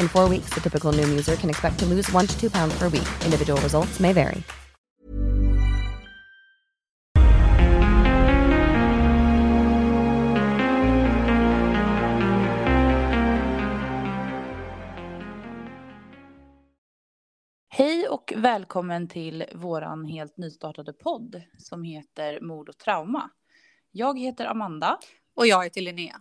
In four weeks, the typical Noom user can expect to lose one to two pounds per week. Individual results may vary. Hej och välkommen till våran helt nystartade podd som heter Mord och trauma. Jag heter Amanda. Och jag heter Linnea.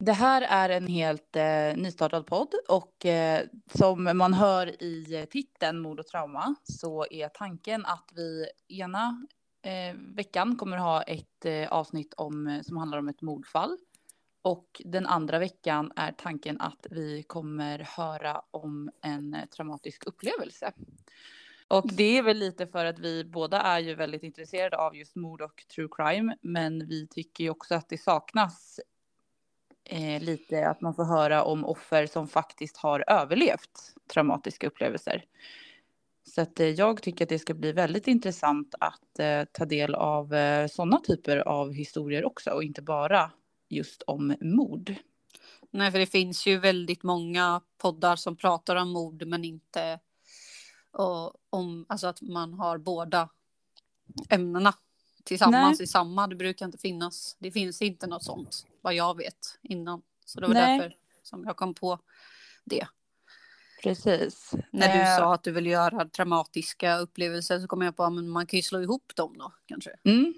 Det här är en helt eh, nystartad podd och eh, som man hör i titeln Mord och trauma så är tanken att vi ena eh, veckan kommer ha ett eh, avsnitt om, eh, som handlar om ett mordfall. Och den andra veckan är tanken att vi kommer höra om en traumatisk upplevelse. Och det är väl lite för att vi båda är ju väldigt intresserade av just mord och true crime. Men vi tycker ju också att det saknas eh, lite att man får höra om offer som faktiskt har överlevt traumatiska upplevelser. Så att, eh, jag tycker att det ska bli väldigt intressant att eh, ta del av eh, sådana typer av historier också och inte bara just om mord. Nej, för det finns ju väldigt många poddar som pratar om mord men inte och, om alltså att man har båda ämnena tillsammans Nej. i samma. Det brukar inte finnas. Det finns inte något sånt vad jag vet innan. Så det var Nej. därför som jag kom på det. Precis. När du Eh, sa att du vill göra dramatiska upplevelser så kom jag på att man kan ju slå ihop dem då kanske. Mm.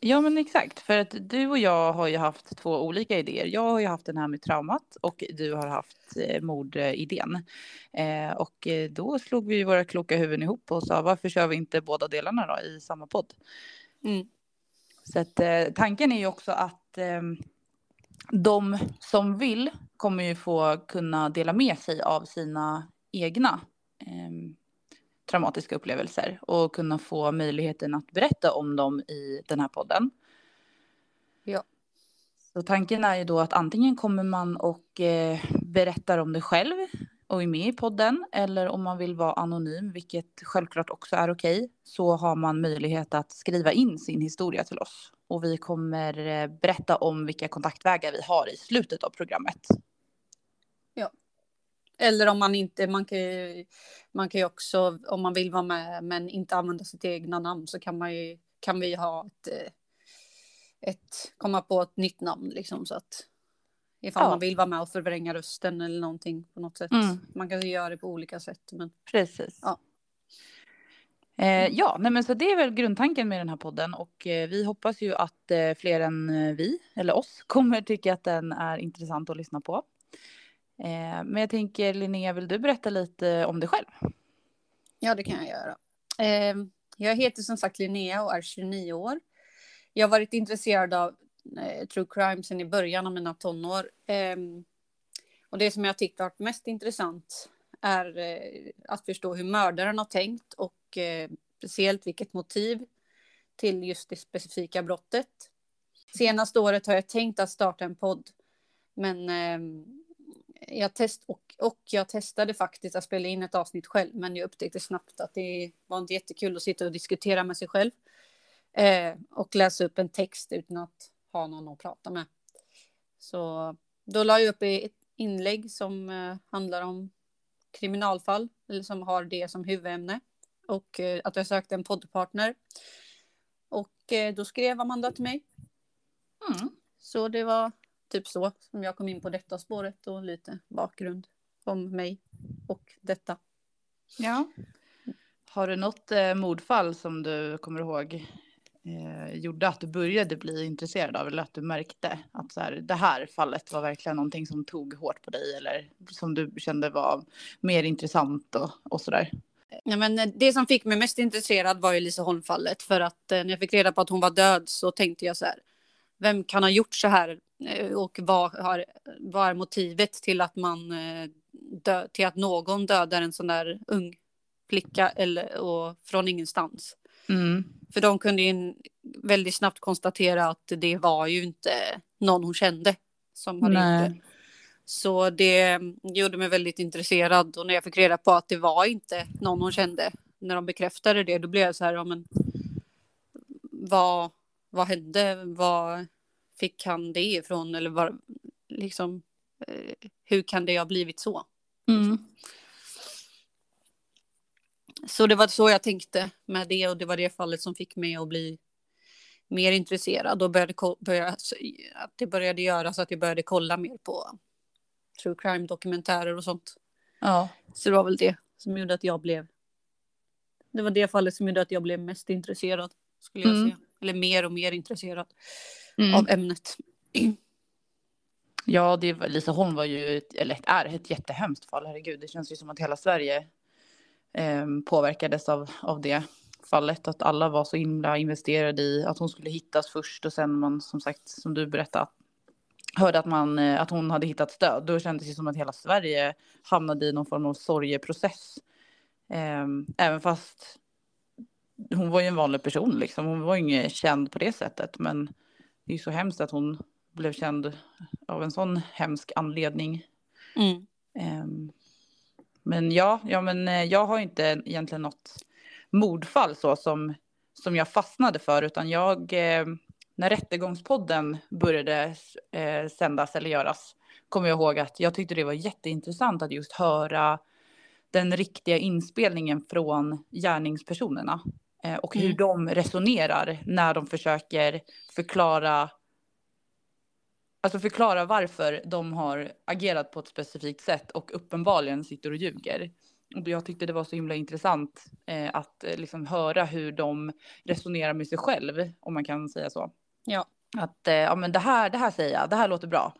Ja men exakt, för att du och jag har ju haft två olika idéer. Jag har ju haft den här med traumat och du har haft eh, mordidén. Eh, och eh, då slog vi våra kloka huvuden ihop och sa varför kör vi inte båda delarna då i samma podd? Mm. Så att eh, tanken är ju också att eh, de som vill kommer ju få kunna dela med sig av sina egna eh, traumatiska upplevelser och kunna få möjligheten att berätta om dem i den här podden. Ja. Så tanken är ju då att antingen kommer man och eh, berättar om det själv och är med i podden eller om man vill vara anonym, vilket självklart också är okej, så har man möjlighet att skriva in sin historia till oss. Och vi kommer eh, berätta om vilka kontaktvägar vi har i slutet av programmet. Ja. Eller om man inte, man kan ju, man kan ju också, om man vill vara med men inte använda sitt egna namn så kan man ju, kan vi ha ett, eh, ett komma på ett nytt namn liksom så att ifall Ja. man vill vara med och förvränga rösten eller någonting på något sätt. Mm. Man kan ju göra det på olika sätt men Precis. Ja. Eh, ja, nej men så det är väl grundtanken med den här podden och eh, vi hoppas ju att eh, fler än eh, vi, eller oss, kommer tycka att den är intressant att lyssna på. Eh, men jag tänker Linnea, vill du berätta lite om dig själv? Ja, det kan jag göra. Eh, jag heter som sagt Linnea och är 29 år. Jag har varit intresserad av eh, true crime sedan i början av mina tonår. Eh, och det som jag tyckt varit mest intressant är eh, att förstå hur mördaren har tänkt och eh, speciellt vilket motiv till just det specifika brottet. Senaste året har jag tänkt att starta en podd, men ehm, jag test och, och jag testade faktiskt att spela in ett avsnitt själv, men jag upptäckte snabbt att det var inte jättekul att sitta och diskutera med sig själv eh, och läsa upp en text utan att ha någon att prata med. Så då la jag upp ett inlägg som eh, handlar om kriminalfall eller som har det som huvudämne och eh, att jag sökte en poddpartner. Och eh, då skrev Amanda till mig. Mm. Så det var typ så som jag kom in på detta spåret och lite bakgrund om mig och detta. Ja. Har du något eh, mordfall som du kommer ihåg eh, gjorde att du började bli intresserad av eller att du märkte att så här, det här fallet var verkligen någonting som tog hårt på dig eller som du kände var mer intressant och, och så där? Ja, men eh, det som fick mig mest intresserad var ju Lisa Holm-fallet för att eh, när jag fick reda på att hon var död så tänkte jag så här. Vem kan ha gjort så här eh, och vad, har, vad är motivet till att man eh, dö, till att någon dödar en sån där ung flicka eller och från ingenstans? Mm. För de kunde ju väldigt snabbt konstatera att det var ju inte någon hon kände som hade Nej. gjort det. Så det gjorde mig väldigt intresserad och när jag fick reda på att det var inte någon hon kände när de bekräftade det då blev jag så här, ja men vad, vad hände? Vad fick han det ifrån eller var, liksom eh, hur kan det ha blivit så? Mm. Så det var så jag tänkte med det och det var det fallet som fick mig att bli mer intresserad och började, började, att det började göra så att jag började kolla mer på true crime dokumentärer och sånt. Ja. Så det var väl det som gjorde att jag blev. Det var det fallet som gjorde att jag blev mest intresserad skulle jag mm. säga. Eller mer och mer intresserad mm. av ämnet. Ja, det var, Lisa Holm var ju, ett, eller är ett jättehemskt fall, herregud. Det känns ju som att hela Sverige eh, påverkades av, av det fallet. Att alla var så himla investerade i att hon skulle hittas först och sen man som sagt, som du berättade, hörde att, man, eh, att hon hade hittat stöd. Då kändes det som att hela Sverige hamnade i någon form av sorgeprocess. Eh, även fast hon var ju en vanlig person, liksom. hon var ju ingen känd på det sättet. Men det är ju så hemskt att hon blev känd av en sån hemsk anledning. Mm. Eh, men ja, ja men eh, jag har inte egentligen något mordfall så som, som jag fastnade för, utan jag, eh, när Rättegångspodden började eh, sändas eller göras, kommer jag ihåg att jag tyckte det var jätteintressant att just höra den riktiga inspelningen från gärningspersonerna eh, och hur mm. de resonerar när de försöker förklara Alltså förklara varför de har agerat på ett specifikt sätt och uppenbarligen sitter och ljuger. Och jag tyckte det var så himla intressant eh, att eh, liksom höra hur de resonerar med sig själv, om man kan säga så. Ja. Att eh, ja, men det här, det här säger jag, det här låter bra.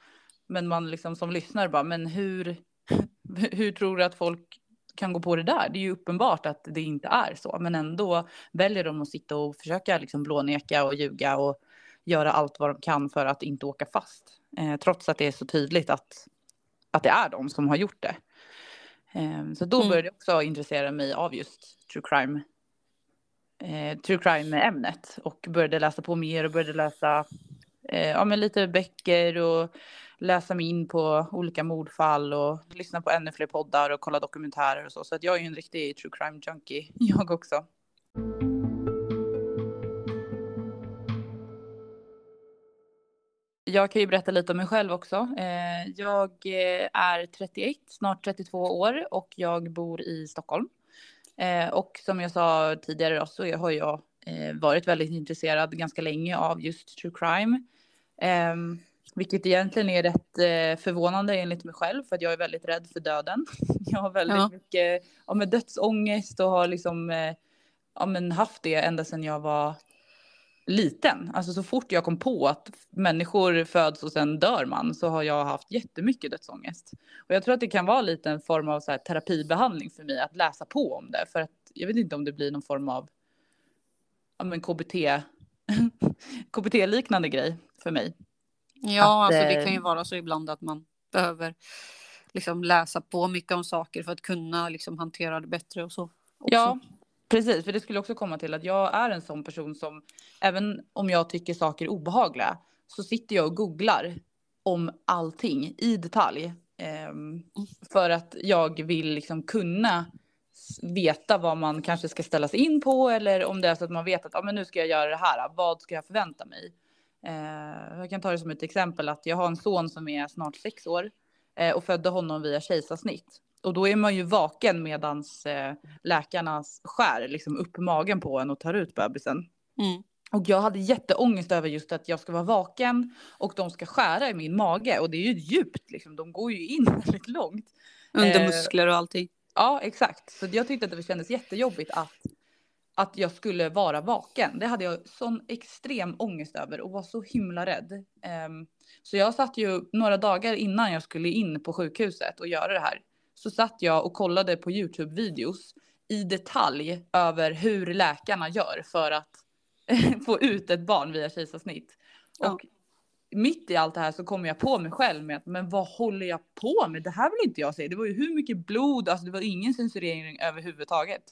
Men man liksom som lyssnar bara, men hur, hur tror du att folk kan gå på det där? Det är ju uppenbart att det inte är så, men ändå väljer de att sitta och försöka liksom blåneka och ljuga och göra allt vad de kan för att inte åka fast. Eh, trots att det är så tydligt att, att det är de som har gjort det. Eh, så då mm. började jag också intressera mig av just true crime. Eh, true crime-ämnet och började läsa på mer och började läsa eh, ja, men lite böcker och läsa mig in på olika mordfall och lyssna på ännu fler poddar och kolla dokumentärer och så. Så att jag är ju en riktig true crime junkie, jag också. Jag kan ju berätta lite om mig själv också. Eh, jag eh, är 31, snart 32 år och jag bor i Stockholm. Eh, och som jag sa tidigare då, så har jag varit väldigt intresserad ganska länge av just true crime. Ehm, vilket egentligen är rätt förvånande enligt mig själv för att jag är väldigt rädd för döden. Jag har väldigt ja. mycket ja, med dödsångest och har liksom ja, men haft det ända sedan jag var liten. Alltså så fort jag kom på att människor föds och sen dör man så har jag haft jättemycket dödsångest. Och jag tror att det kan vara lite en form av så här terapibehandling för mig att läsa på om det. För att jag vet inte om det blir någon form av ja, men KBT, KBT-liknande grej för mig. Ja, att, alltså det kan ju eh, vara så ibland att man behöver liksom läsa på mycket om saker för att kunna liksom hantera det bättre och så. Också. Ja, Precis, för det skulle också komma till att jag är en sån person som även om jag tycker saker är obehagliga så sitter jag och googlar om allting i detalj Eh, för att jag vill liksom kunna veta vad man kanske ska ställa sig in på eller om det är så att man vet att ah, men nu ska jag göra det här. Vad ska jag förvänta mig? Eh, jag kan ta det som ett exempel att jag har en son som är snart sex år eh, och födde honom via kejsarsnitt. Och då är man ju vaken medans uh, läkarna skär liksom upp magen på en och tar ut bebisen. Mm. Och jag hade jätteångest över just att jag ska vara vaken och de ska skära i min mage och det är ju djupt liksom. De går ju in väldigt långt. Under eh, muskler och allting. Ja, exakt. Så jag tyckte att det kändes jättejobbigt att att jag skulle vara vaken. Det hade jag sån extrem ångest över och var så himla rädd. Um, så jag satt ju några dagar innan jag skulle in på sjukhuset och göra det här. Så satt jag och kollade på Youtube-videos i detalj över hur läkarna gör för att få ut ett barn via kejsarsnitt. Ja. Och mitt i allt det här så kommer jag på mig själv med att men vad håller jag på med? Det här vill inte jag se. Det var ju hur mycket blod, alltså det var ingen censurering överhuvudtaget.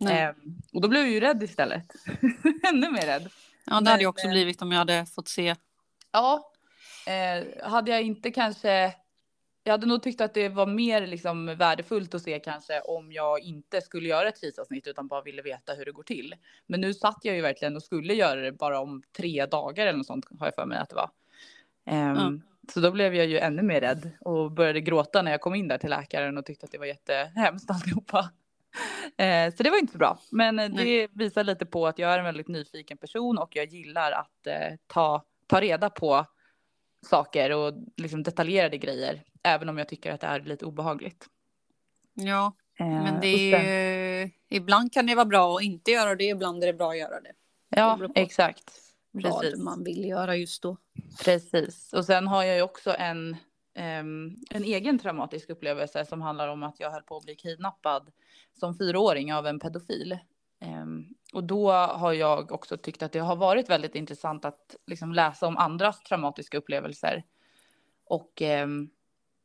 Eh, och då blev jag ju rädd istället. Ännu mer rädd. Ja, det men, hade jag också blivit om jag hade fått se. Ja, eh, hade jag inte kanske jag hade nog tyckt att det var mer liksom värdefullt att se kanske om jag inte skulle göra ett kejsarsnitt utan bara ville veta hur det går till. Men nu satt jag ju verkligen och skulle göra det bara om tre dagar eller något sånt har jag för mig att det var. Um, mm. Så då blev jag ju ännu mer rädd och började gråta när jag kom in där till läkaren och tyckte att det var jättehemskt alltihopa. Uh, så det var inte så bra. Men uh, det visar lite på att jag är en väldigt nyfiken person och jag gillar att uh, ta, ta reda på saker och liksom detaljerade grejer. Även om jag tycker att det är lite obehagligt. Ja, eh, men det är ju, ibland kan det vara bra att inte göra det, ibland är det bra att göra det. Ja, det exakt. Precis. Vad man vill göra just då. Precis, och sen har jag ju också en, um, en egen traumatisk upplevelse som handlar om att jag höll på att bli kidnappad som fyraåring av en pedofil. Um, och då har jag också tyckt att det har varit väldigt intressant att liksom läsa om andras traumatiska upplevelser. Och um,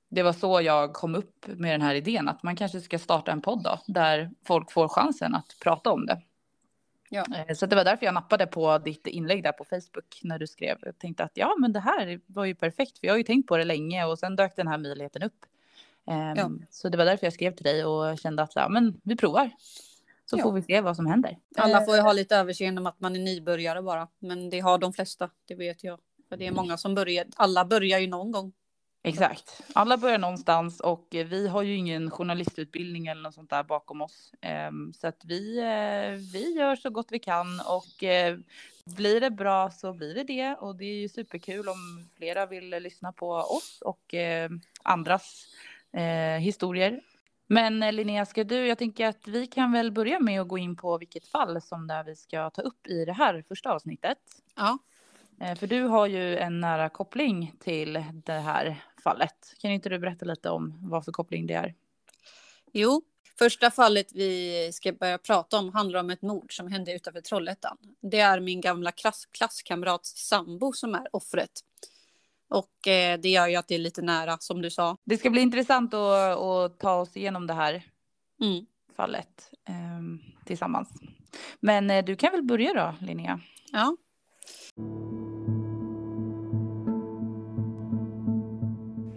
det var så jag kom upp med den här idén att man kanske ska starta en podd då, där folk får chansen att prata om det. Ja. Eh, så det var därför jag nappade på ditt inlägg där på Facebook när du skrev. Jag tänkte att ja, men det här var ju perfekt, för jag har ju tänkt på det länge och sen dök den här möjligheten upp. Um, ja. Så det var därför jag skrev till dig och kände att ja, men vi provar. Så ja. får vi se vad som händer. Alla får ju ha lite överseende om att man är nybörjare bara, men det har de flesta, det vet jag. För det är många som börjar, alla börjar ju någon gång. Exakt. Alla börjar någonstans och vi har ju ingen journalistutbildning eller något sånt där bakom oss. Ehm, så att vi, eh, vi gör så gott vi kan och eh, blir det bra så blir det det. Och det är ju superkul om flera vill lyssna på oss och eh, andras historier. Men Linnea, ska du, jag tänker att vi kan väl börja med att gå in på vilket fall som där vi ska ta upp i det här första avsnittet. Ja. För du har ju en nära koppling till det här fallet. Kan inte du berätta lite om vad för koppling det är? Jo, första fallet vi ska börja prata om handlar om ett mord som hände utanför Trollhättan. Det är min gamla klass klasskamrats sambo som är offret. Och eh, det gör ju att det är lite nära som du sa. Det ska bli intressant att, att ta oss igenom det här mm. fallet eh, tillsammans. Men eh, du kan väl börja då, Linnea? Ja.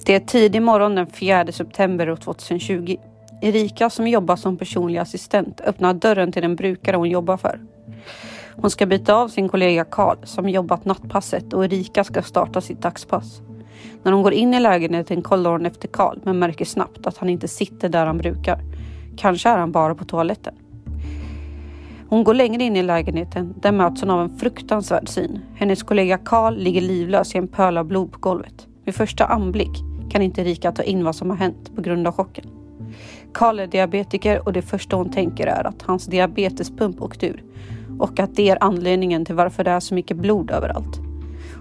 Det är tidig morgon den 4 september 2020. Erika som jobbar som personlig assistent öppnar dörren till den brukare hon jobbar för. Hon ska byta av sin kollega Karl som jobbat nattpasset och Erika ska starta sitt dagspass. När hon går in i lägenheten kollar hon efter Karl men märker snabbt att han inte sitter där han brukar. Kanske är han bara på toaletten. Hon går längre in i lägenheten. Där möts hon av en fruktansvärd syn. Hennes kollega Karl ligger livlös i en pöl av blod på golvet. Vid första anblick kan inte Rika ta in vad som har hänt på grund av chocken. Karl är diabetiker och det första hon tänker är att hans diabetespump åkt ur och att det är anledningen till varför det är så mycket blod överallt.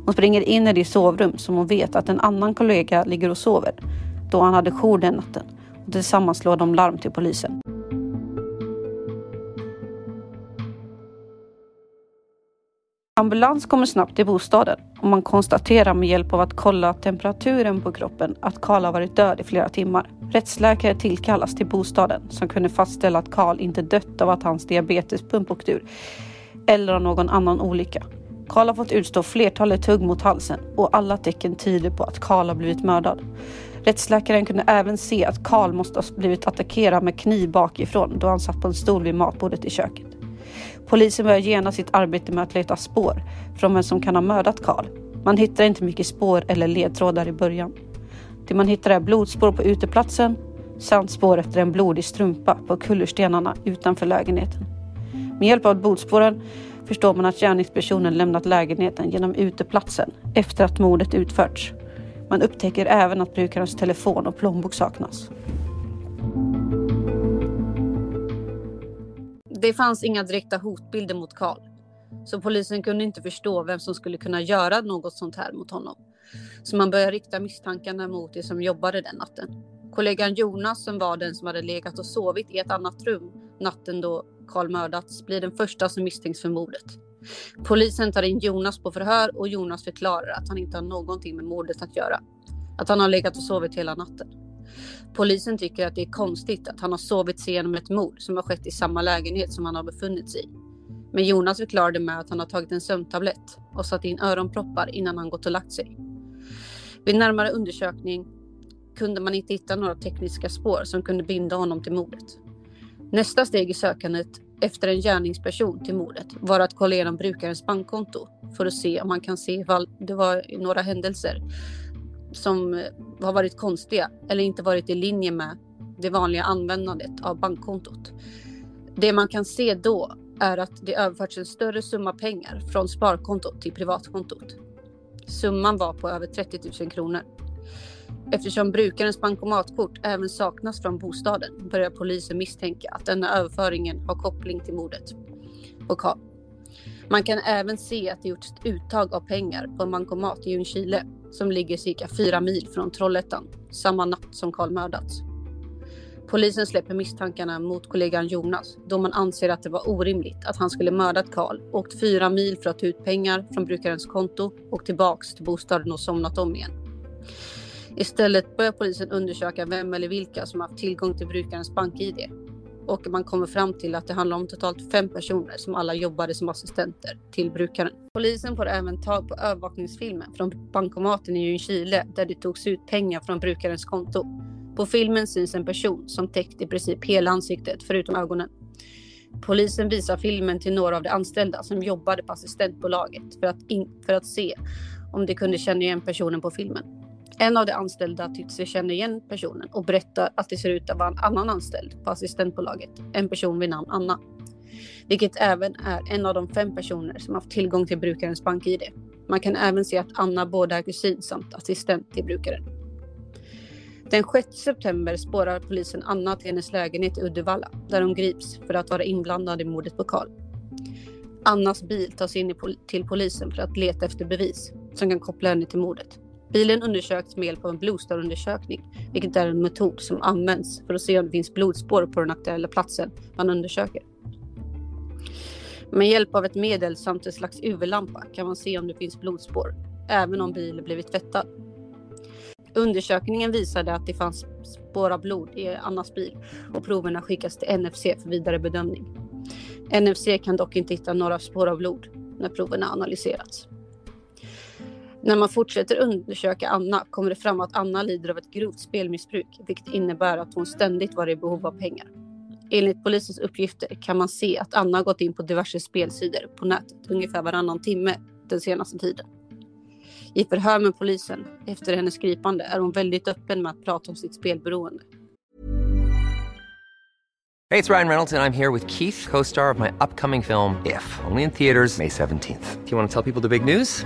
Hon springer in i det sovrum som hon vet att en annan kollega ligger och sover då han hade jour den natten och tillsammans slår de larm till polisen. Ambulans kommer snabbt till bostaden och man konstaterar med hjälp av att kolla temperaturen på kroppen att Karl har varit död i flera timmar. Rättsläkare tillkallas till bostaden som kunde fastställa att Karl inte dött av att hans diabetespump åkt ur eller av någon annan olycka. Karl har fått utstå flertalet hugg mot halsen och alla tecken tyder på att Karl har blivit mördad. Rättsläkaren kunde även se att Karl måste ha blivit attackerad med kniv bakifrån då han satt på en stol vid matbordet i köket. Polisen börjar genast sitt arbete med att leta spår från vem som kan ha mördat Karl. Man hittar inte mycket spår eller ledtrådar i början. Det man hittar är blodspår på uteplatsen samt spår efter en blodig strumpa på kullerstenarna utanför lägenheten. Med hjälp av blodspåren förstår man att gärningspersonen lämnat lägenheten genom uteplatsen efter att mordet utförts. Man upptäcker även att brukarens telefon och plånbok saknas. Det fanns inga direkta hotbilder mot Karl, så polisen kunde inte förstå vem som skulle kunna göra något sånt här mot honom. Så man började rikta misstankarna mot de som jobbade den natten. Kollegan Jonas som var den som hade legat och sovit i ett annat rum natten då Karl mördats blir den första som misstänks för mordet. Polisen tar in Jonas på förhör och Jonas förklarar att han inte har någonting med mordet att göra. Att han har legat och sovit hela natten. Polisen tycker att det är konstigt att han har sovit sig igenom ett mord som har skett i samma lägenhet som han har befunnit sig i. Men Jonas förklarade med att han har tagit en sömntablett och satt in öronproppar innan han gått och lagt sig. Vid närmare undersökning kunde man inte hitta några tekniska spår som kunde binda honom till mordet. Nästa steg i sökandet efter en gärningsperson till mordet var att kolla igenom brukarens bankkonto för att se om man kan se ifall det var några händelser som eh, har varit konstiga eller inte varit i linje med det vanliga användandet av bankkontot. Det man kan se då är att det överförts en större summa pengar från sparkontot till privatkontot. Summan var på över 30 000 kronor. Eftersom brukarens bankomatkort även saknas från bostaden börjar polisen misstänka att denna överföringen har koppling till mordet på Karl. Man kan även se att det gjorts ett uttag av pengar på en bankomat i Ljungskile som ligger cirka fyra mil från Trollhättan samma natt som Karl mördats. Polisen släpper misstankarna mot kollegan Jonas då man anser att det var orimligt att han skulle mördat Karl, åkt fyra mil för att ta ut pengar från brukarens konto och tillbaks till bostaden och somnat om igen. Istället börjar polisen undersöka vem eller vilka som haft tillgång till brukarens bank-id och man kommer fram till att det handlar om totalt fem personer som alla jobbade som assistenter till brukaren. Polisen får även tag på övervakningsfilmen från bankomaten i Ljungskile där det togs ut pengar från brukarens konto. På filmen syns en person som täckt i princip hela ansiktet förutom ögonen. Polisen visar filmen till några av de anställda som jobbade på assistentbolaget för att, för att se om de kunde känna igen personen på filmen. En av de anställda tyckte sig känna igen personen och berättar att det ser ut att vara en annan anställd på assistentbolaget, en person vid namn Anna. Vilket även är en av de fem personer som haft tillgång till brukarens bank-id. Man kan även se att Anna både är kusin samt assistent till brukaren. Den 6 september spårar polisen Anna till hennes lägenhet i Uddevalla där hon grips för att vara inblandad i mordet på Karl. Annas bil tas in till polisen för att leta efter bevis som kan koppla henne till mordet. Bilen undersöks med hjälp av en blodstördundersökning, vilket är en metod som används för att se om det finns blodspår på den aktuella platsen man undersöker. Med hjälp av ett medel samt en slags UV-lampa kan man se om det finns blodspår, även om bilen blivit tvättad. Undersökningen visade att det fanns spår av blod i Annas bil och proverna skickas till NFC för vidare bedömning. NFC kan dock inte hitta några spår av blod när proverna analyserats. När man fortsätter undersöka Anna kommer det fram att Anna lider av ett grovt spelmissbruk, vilket innebär att hon ständigt var i behov av pengar. Enligt polisens uppgifter kan man se att Anna gått in på diverse spelsidor på nätet ungefär varannan timme den senaste tiden. I förhör med polisen efter hennes gripande är hon väldigt öppen med att prata om sitt spelberoende. Hej, det är Ryan Reynolds och jag är här med Keith, co-star of my upcoming film If, only in theaters May 17 th Do you want to tell people the big news?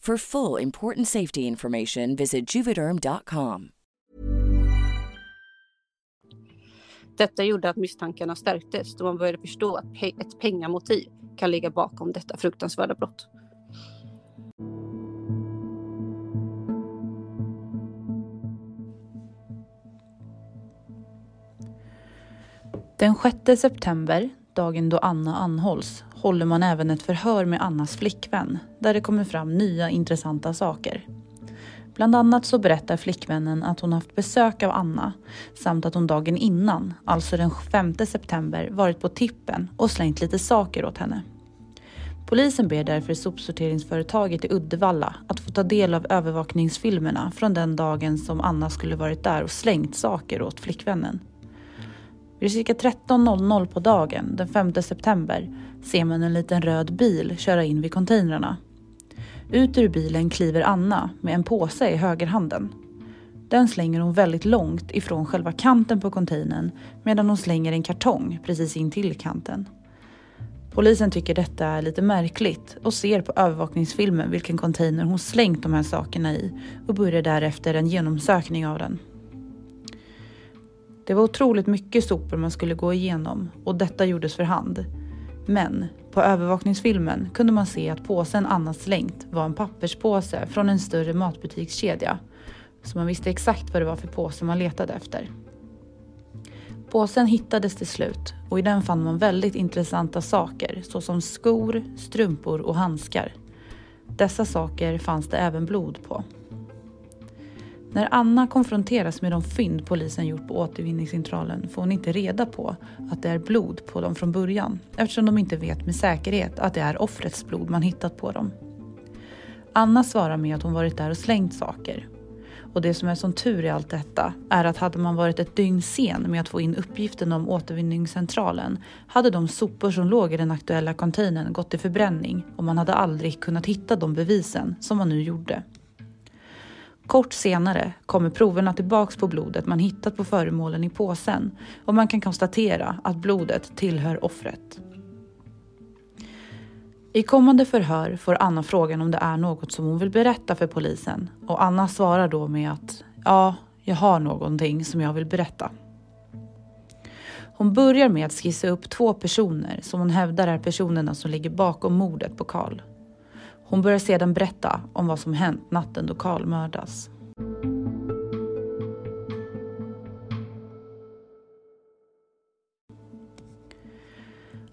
For full important safety information, visit juvederm.com. Detta gjorde att misstankarna stärktes då man började förstå att pe- ett pengamotiv kan ligga bakom detta fruktansvärda brott. Den 6 september, dagen då Anna anhålls, håller man även ett förhör med Annas flickvän där det kommer fram nya intressanta saker. Bland annat så berättar flickvännen att hon haft besök av Anna samt att hon dagen innan, alltså den 5 september, varit på tippen och slängt lite saker åt henne. Polisen ber därför sopsorteringsföretaget i Uddevalla att få ta del av övervakningsfilmerna från den dagen som Anna skulle varit där och slängt saker åt flickvännen. Vid cirka 13.00 på dagen den 5 september ser man en liten röd bil köra in vid containrarna. Ut ur bilen kliver Anna med en påse i högerhanden. Den slänger hon väldigt långt ifrån själva kanten på containern medan hon slänger en kartong precis in till kanten. Polisen tycker detta är lite märkligt och ser på övervakningsfilmen vilken container hon slängt de här sakerna i och börjar därefter en genomsökning av den. Det var otroligt mycket sopor man skulle gå igenom och detta gjordes för hand. Men på övervakningsfilmen kunde man se att påsen Anna slängt var en papperspåse från en större matbutikskedja. Så man visste exakt vad det var för påse man letade efter. Påsen hittades till slut och i den fann man väldigt intressanta saker såsom skor, strumpor och handskar. Dessa saker fanns det även blod på. När Anna konfronteras med de fynd polisen gjort på återvinningscentralen får hon inte reda på att det är blod på dem från början eftersom de inte vet med säkerhet att det är offrets blod man hittat på dem. Anna svarar med att hon varit där och slängt saker. Och det som är som tur i allt detta är att hade man varit ett dygn sen med att få in uppgiften om återvinningscentralen hade de sopor som låg i den aktuella containern gått till förbränning och man hade aldrig kunnat hitta de bevisen som man nu gjorde. Kort senare kommer proverna tillbaks på blodet man hittat på föremålen i påsen och man kan konstatera att blodet tillhör offret. I kommande förhör får Anna frågan om det är något som hon vill berätta för polisen och Anna svarar då med att ja, jag har någonting som jag vill berätta. Hon börjar med att skissa upp två personer som hon hävdar är personerna som ligger bakom mordet på Karl. Hon börjar sedan berätta om vad som hänt natten då Karl mördas.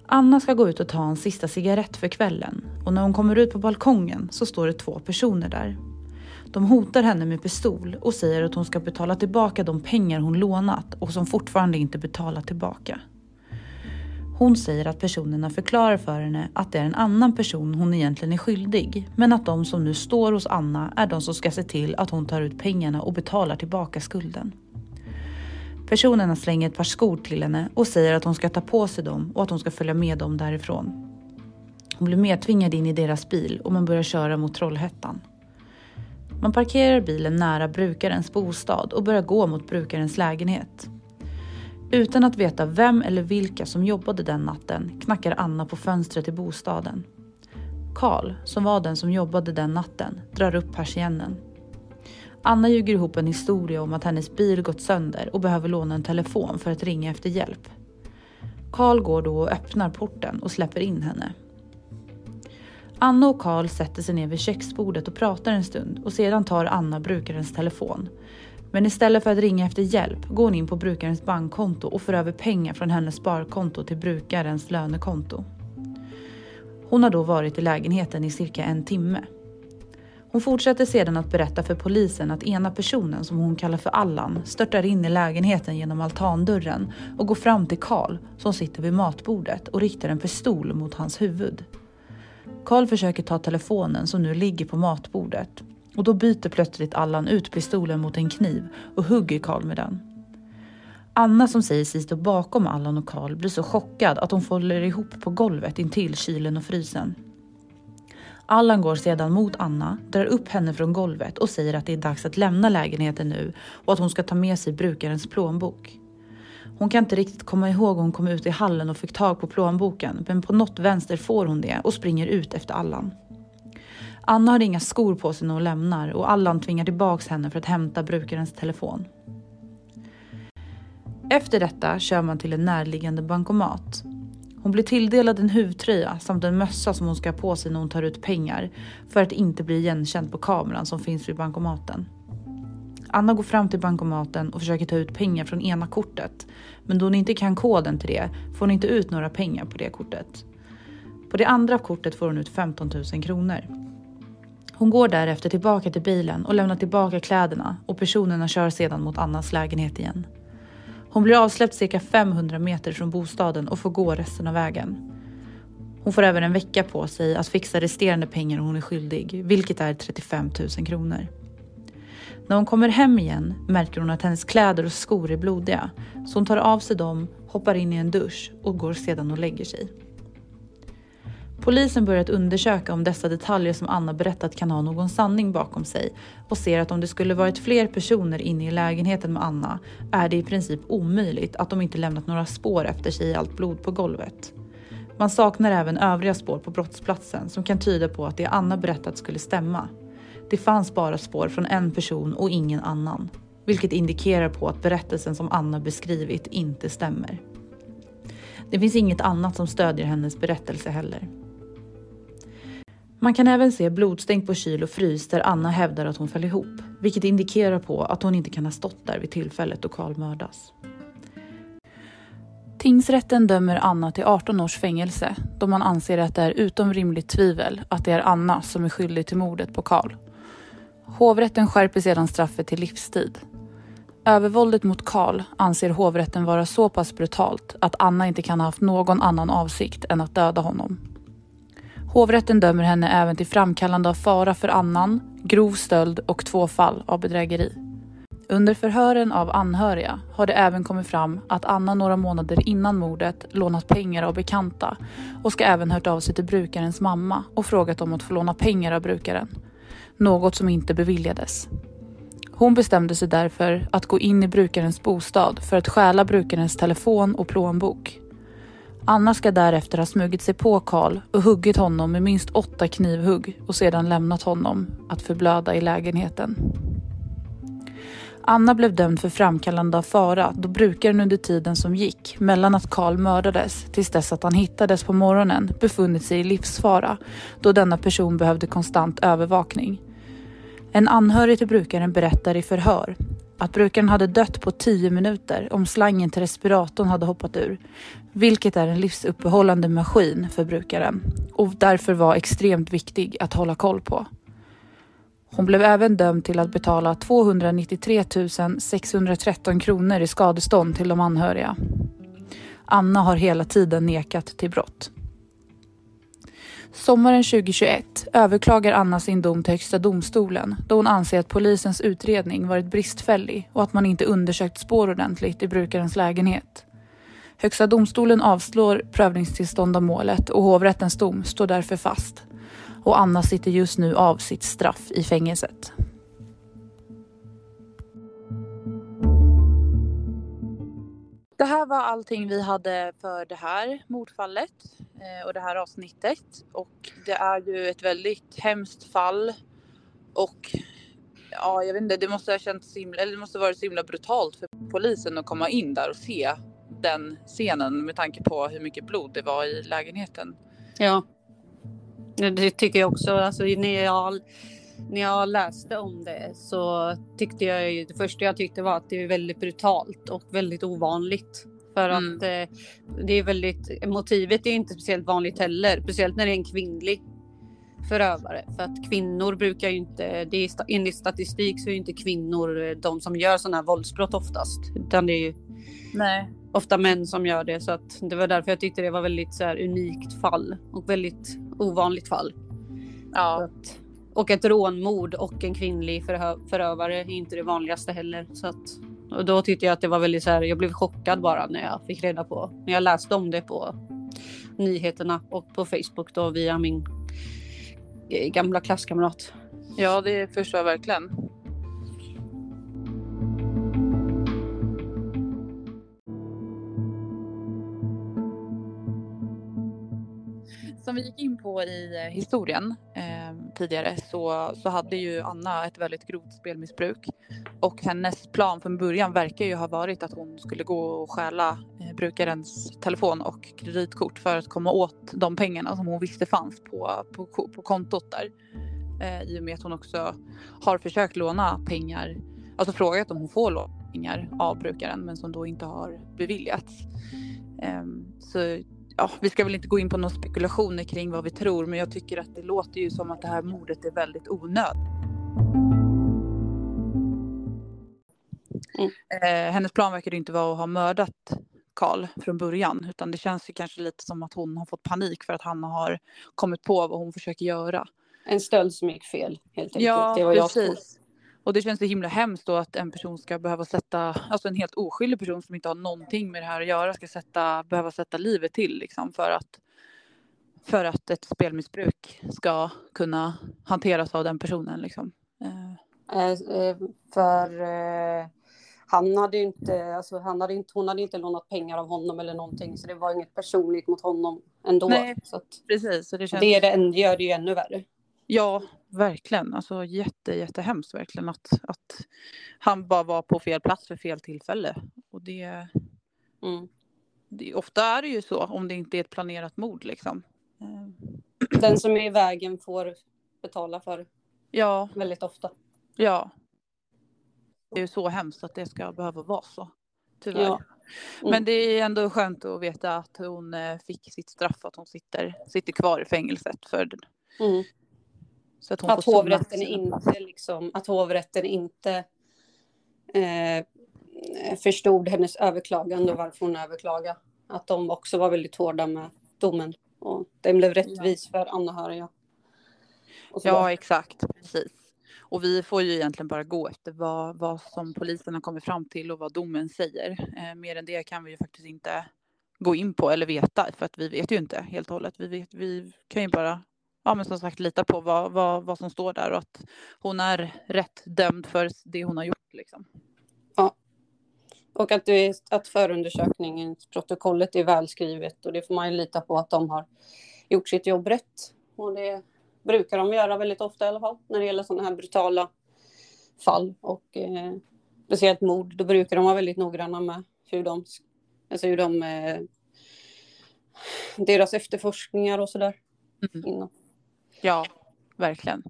Anna ska gå ut och ta en sista cigarett för kvällen och när hon kommer ut på balkongen så står det två personer där. De hotar henne med pistol och säger att hon ska betala tillbaka de pengar hon lånat och som fortfarande inte betalat tillbaka. Hon säger att personerna förklarar för henne att det är en annan person hon egentligen är skyldig men att de som nu står hos Anna är de som ska se till att hon tar ut pengarna och betalar tillbaka skulden. Personerna slänger ett par skor till henne och säger att hon ska ta på sig dem och att hon ska följa med dem därifrån. Hon blir medtvingad in i deras bil och man börjar köra mot Trollhättan. Man parkerar bilen nära brukarens bostad och börjar gå mot brukarens lägenhet. Utan att veta vem eller vilka som jobbade den natten knackar Anna på fönstret i bostaden. Karl, som var den som jobbade den natten, drar upp persiennen. Anna ljuger ihop en historia om att hennes bil gått sönder och behöver låna en telefon för att ringa efter hjälp. Karl går då och öppnar porten och släpper in henne. Anna och Karl sätter sig ner vid köksbordet och pratar en stund och sedan tar Anna brukarens telefon. Men istället för att ringa efter hjälp går hon in på brukarens bankkonto och för över pengar från hennes sparkonto till brukarens lönekonto. Hon har då varit i lägenheten i cirka en timme. Hon fortsätter sedan att berätta för polisen att ena personen som hon kallar för Allan störtar in i lägenheten genom altandörren och går fram till Karl som sitter vid matbordet och riktar en pistol mot hans huvud. Karl försöker ta telefonen som nu ligger på matbordet och då byter plötsligt Allan ut pistolen mot en kniv och hugger Karl med den. Anna som säger sig stå bakom Allan och Karl blir så chockad att hon faller ihop på golvet intill kylen och frysen. Allan går sedan mot Anna, drar upp henne från golvet och säger att det är dags att lämna lägenheten nu och att hon ska ta med sig brukarens plånbok. Hon kan inte riktigt komma ihåg hon kom ut i hallen och fick tag på plånboken men på något vänster får hon det och springer ut efter Allan. Anna har inga skor på sig när hon lämnar och Allan tvingar tillbaks henne för att hämta brukarens telefon. Efter detta kör man till en närliggande bankomat. Hon blir tilldelad en huvtröja samt en mössa som hon ska ha på sig när hon tar ut pengar för att inte bli igenkänd på kameran som finns vid bankomaten. Anna går fram till bankomaten och försöker ta ut pengar från ena kortet. Men då hon inte kan koden till det får hon inte ut några pengar på det kortet. På det andra kortet får hon ut 15 000 kronor. Hon går därefter tillbaka till bilen och lämnar tillbaka kläderna och personerna kör sedan mot Annas lägenhet igen. Hon blir avsläppt cirka 500 meter från bostaden och får gå resten av vägen. Hon får även en vecka på sig att fixa resterande pengar hon är skyldig, vilket är 35 000 kronor. När hon kommer hem igen märker hon att hennes kläder och skor är blodiga, så hon tar av sig dem, hoppar in i en dusch och går sedan och lägger sig. Polisen börjar undersöka om dessa detaljer som Anna berättat kan ha någon sanning bakom sig och ser att om det skulle varit fler personer inne i lägenheten med Anna är det i princip omöjligt att de inte lämnat några spår efter sig i allt blod på golvet. Man saknar även övriga spår på brottsplatsen som kan tyda på att det Anna berättat skulle stämma. Det fanns bara spår från en person och ingen annan, vilket indikerar på att berättelsen som Anna beskrivit inte stämmer. Det finns inget annat som stödjer hennes berättelse heller. Man kan även se blodstänk på kyl och frys där Anna hävdar att hon föll ihop, vilket indikerar på att hon inte kan ha stått där vid tillfället då Karl mördas. Tingsrätten dömer Anna till 18 års fängelse då man anser att det är utom rimligt tvivel att det är Anna som är skyldig till mordet på Karl. Hovrätten skärper sedan straffet till livstid. Övervåldet mot Karl anser hovrätten vara så pass brutalt att Anna inte kan ha haft någon annan avsikt än att döda honom. Hovrätten dömer henne även till framkallande av fara för annan, grov stöld och två fall av bedrägeri. Under förhören av anhöriga har det även kommit fram att Anna några månader innan mordet lånat pengar av bekanta och ska även hört av sig till brukarens mamma och frågat om att få låna pengar av brukaren. Något som inte beviljades. Hon bestämde sig därför att gå in i brukarens bostad för att stjäla brukarens telefon och plånbok. Anna ska därefter ha smugit sig på Karl och huggit honom med minst åtta knivhugg och sedan lämnat honom att förblöda i lägenheten. Anna blev dömd för framkallande av fara då brukaren under tiden som gick mellan att Karl mördades tills dess att han hittades på morgonen befunnit sig i livsfara då denna person behövde konstant övervakning. En anhörig till brukaren berättar i förhör att brukaren hade dött på 10 minuter om slangen till respiratorn hade hoppat ur, vilket är en livsuppehållande maskin för brukaren och därför var extremt viktig att hålla koll på. Hon blev även dömd till att betala 293 613 kronor i skadestånd till de anhöriga. Anna har hela tiden nekat till brott. Sommaren 2021 överklagar Anna sin dom till Högsta domstolen då hon anser att polisens utredning varit bristfällig och att man inte undersökt spår ordentligt i brukarens lägenhet. Högsta domstolen avslår prövningstillstånd av målet och hovrättens dom står därför fast. Och Anna sitter just nu av sitt straff i fängelset. Det här var allting vi hade för det här mordfallet eh, och det här avsnittet. Och det är ju ett väldigt hemskt fall. Och ja, jag vet inte, det måste ha känts himla, eller det måste varit så himla brutalt för polisen att komma in där och se den scenen med tanke på hur mycket blod det var i lägenheten. Ja. Det tycker jag också. Alltså, när, jag, när jag läste om det så tyckte jag det första jag tyckte var att det är väldigt brutalt och väldigt ovanligt. För Mm. att eh, det är väldigt, motivet är inte speciellt vanligt heller. Speciellt när det är en kvinnlig förövare. För att kvinnor brukar ju inte, det är, enligt statistik så är ju inte kvinnor eh, de som gör sådana här våldsbrott oftast. Utan det är ju Nej. ofta män som gör det. Så att det var därför jag tyckte det var väldigt så här, unikt fall och väldigt ovanligt fall. Ja. att, och ett rånmord och en kvinnlig förhö- förövare är inte det vanligaste heller. Så att, och då tyckte jag att det var väldigt så här, jag blev chockad bara när jag fick reda på, när jag läste om det på nyheterna och på Facebook då via min eh, gamla klasskamrat. ja, det förstår jag verkligen. Som vi gick in på i eh, historien eh, tidigare så, så hade ju Anna ett väldigt grovt spelmissbruk. Och hennes plan från början verkar ju ha varit att hon skulle gå och stjäla eh, brukarens telefon och kreditkort för att komma åt de pengarna som hon visste fanns på, på, på kontot där. Eh, I och med att hon också har försökt låna pengar, alltså frågat om hon får låna pengar av brukaren men som då inte har beviljats. Eh, så ja, vi ska väl inte gå in på några spekulationer kring vad vi tror men jag tycker att det låter ju som att det här mordet är väldigt onödigt. Mm. Eh, hennes plan verkar inte vara att ha mördat Karl från början utan det känns ju kanske lite som att hon har fått panik för att han har kommit på vad hon försöker göra. En stöld som gick fel helt enkelt. Ja, det var precis. Och det känns så himla hemskt då att en person ska behöva sätta, alltså en helt oskyldig person som inte har någonting med det här att göra ska sätta, behöva sätta livet till liksom för att för att ett spelmissbruk ska kunna hanteras av den personen liksom. Eh, Eh, eh, för han hade ju inte, alltså han hade inte, hon hade inte lånat pengar av honom eller någonting så det var inget personligt mot honom ändå. Nej, så att, precis, så det känns det är det, gör det ju ännu värre. Ja, verkligen. Alltså jätte, jättehemskt verkligen att, att han bara var på fel plats för fel tillfälle. Och det, Mm. det ofta är det ju så om det inte är ett planerat mord liksom. Eh, Den som är i vägen får betala för Ja, väldigt ofta. ja. Det är ju så hemskt att det ska behöva vara så. Tyvärr. Ja. Mm. Men det är ändå skönt att veta att hon eh, fick sitt straff, att hon sitter, sitter kvar i fängelset. För, Mm. Så att hon Att hovrätten inte liksom, att hovrätten inte eh, förstod hennes överklagande och varför hon överklagade. Att de också var väldigt hårda med domen. Och den blev rättvis för anhöriga. Ja, exakt. Precis. Och vi får ju egentligen bara gå efter vad, vad som polisen har kommit fram till och vad domen säger. Eh, mer än det kan vi ju faktiskt inte gå in på eller veta för att vi vet ju inte helt och hållet. Vi, vet, vi kan ju bara, ja men som sagt lita på vad, vad, vad som står där och att hon är rätt dömd för det hon har gjort liksom. Och att, det, är- att förundersökningsprotokollet är välskrivet och det får man ju lita på att de har gjort sitt jobb rätt. Och det brukar de göra väldigt ofta i alla fall när det gäller sådana här brutala fall och eh, speciellt mord. Då brukar de vara väldigt noggranna med hur de, alltså hur de eh, deras efterforskningar och sådär. Mm. Innan. Ja, verkligen.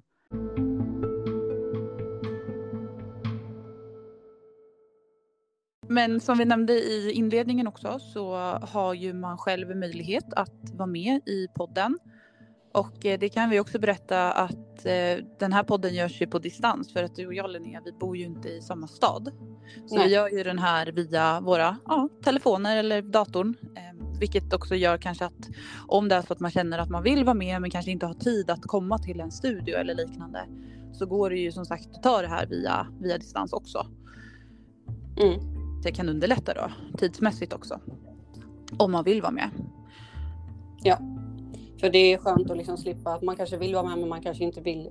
Men som vi nämnde i inledningen också så har ju man själv möjlighet att vara med i podden. Och eh, det kan vi också berätta att eh, den här podden görs ju på distans för att du och jag Linnea, vi bor ju inte i samma stad. Så Nej. vi gör ju den här via våra ja, telefoner eller datorn. Eh, vilket också gör kanske att om det är så att man känner att man vill vara med men kanske inte har tid att komma till en studio eller liknande så går det ju som sagt att ta det här via, via distans också. Mm. Det kan underlätta då tidsmässigt också. Om man vill vara med. För det är skönt att liksom slippa att man kanske vill vara med men man kanske inte vill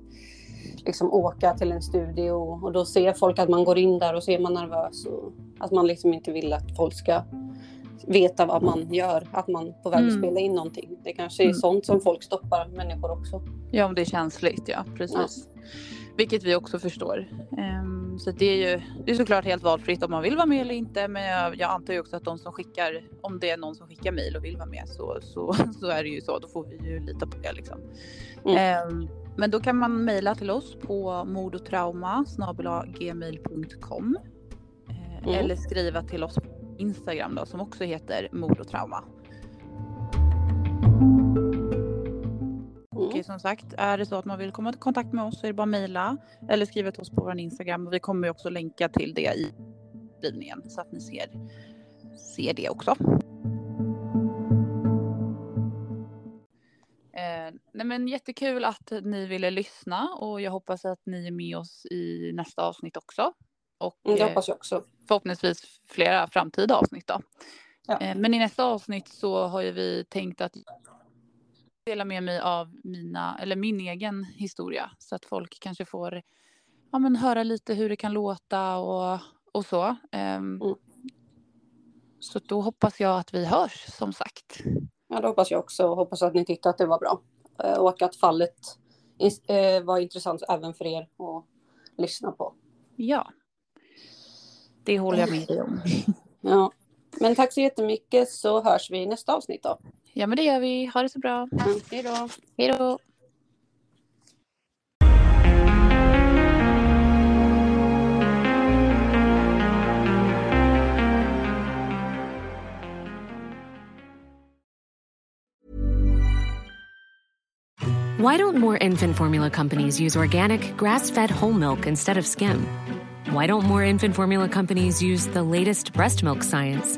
liksom åka till en studio och då ser folk att man går in där och så är man nervös och att man liksom inte vill att folk ska veta vad man gör, att man på väg att Mm. spela in någonting. Det kanske är Mm. sånt som folk stoppar människor också. Ja om det är känsligt ja precis. Vilket vi också förstår. Um, så det är ju det är såklart helt valfritt om man vill vara med eller inte. Men jag, jag antar ju också att de som skickar, om det är någon som skickar mejl och vill vara med så, så, så är det ju så. Då får vi ju lita på det liksom. Mm. Um, men då kan man mejla till oss på mordotrauma gmail.com uh, mm. eller skriva till oss på Instagram då som också heter mordotrauma. Och mm. som sagt, är det så att man vill komma i kontakt med oss så är det bara att mejla eller skriva till oss på vår Instagram. Och vi kommer också länka till det i beskrivningen så att ni ser, ser det också. Eh, nej men jättekul att ni ville lyssna och jag hoppas att ni är med oss i nästa avsnitt också. Och mm, det hoppas jag också. Eh, förhoppningsvis flera framtida avsnitt då. Ja. Eh, men i nästa avsnitt så har ju vi tänkt att dela med mig av mina, eller min egen historia så att folk kanske får ja, men höra lite hur det kan låta och, och så. Um, mm. Så då hoppas jag att vi hörs som sagt. Ja, det hoppas jag också och hoppas att ni tyckte att det var bra eh, och att fallet eh, var intressant även för er att lyssna på. Ja, det håller jag med dig om. Ja, men tack så jättemycket så hörs vi i nästa avsnitt då. Ja, men det gör vi. Ha det så bra. Mm, hej då. Hej då. Why don't more infant formula companies use organic, grass fed whole milk instead of skim? Why don't more infant formula companies use the latest breast milk science?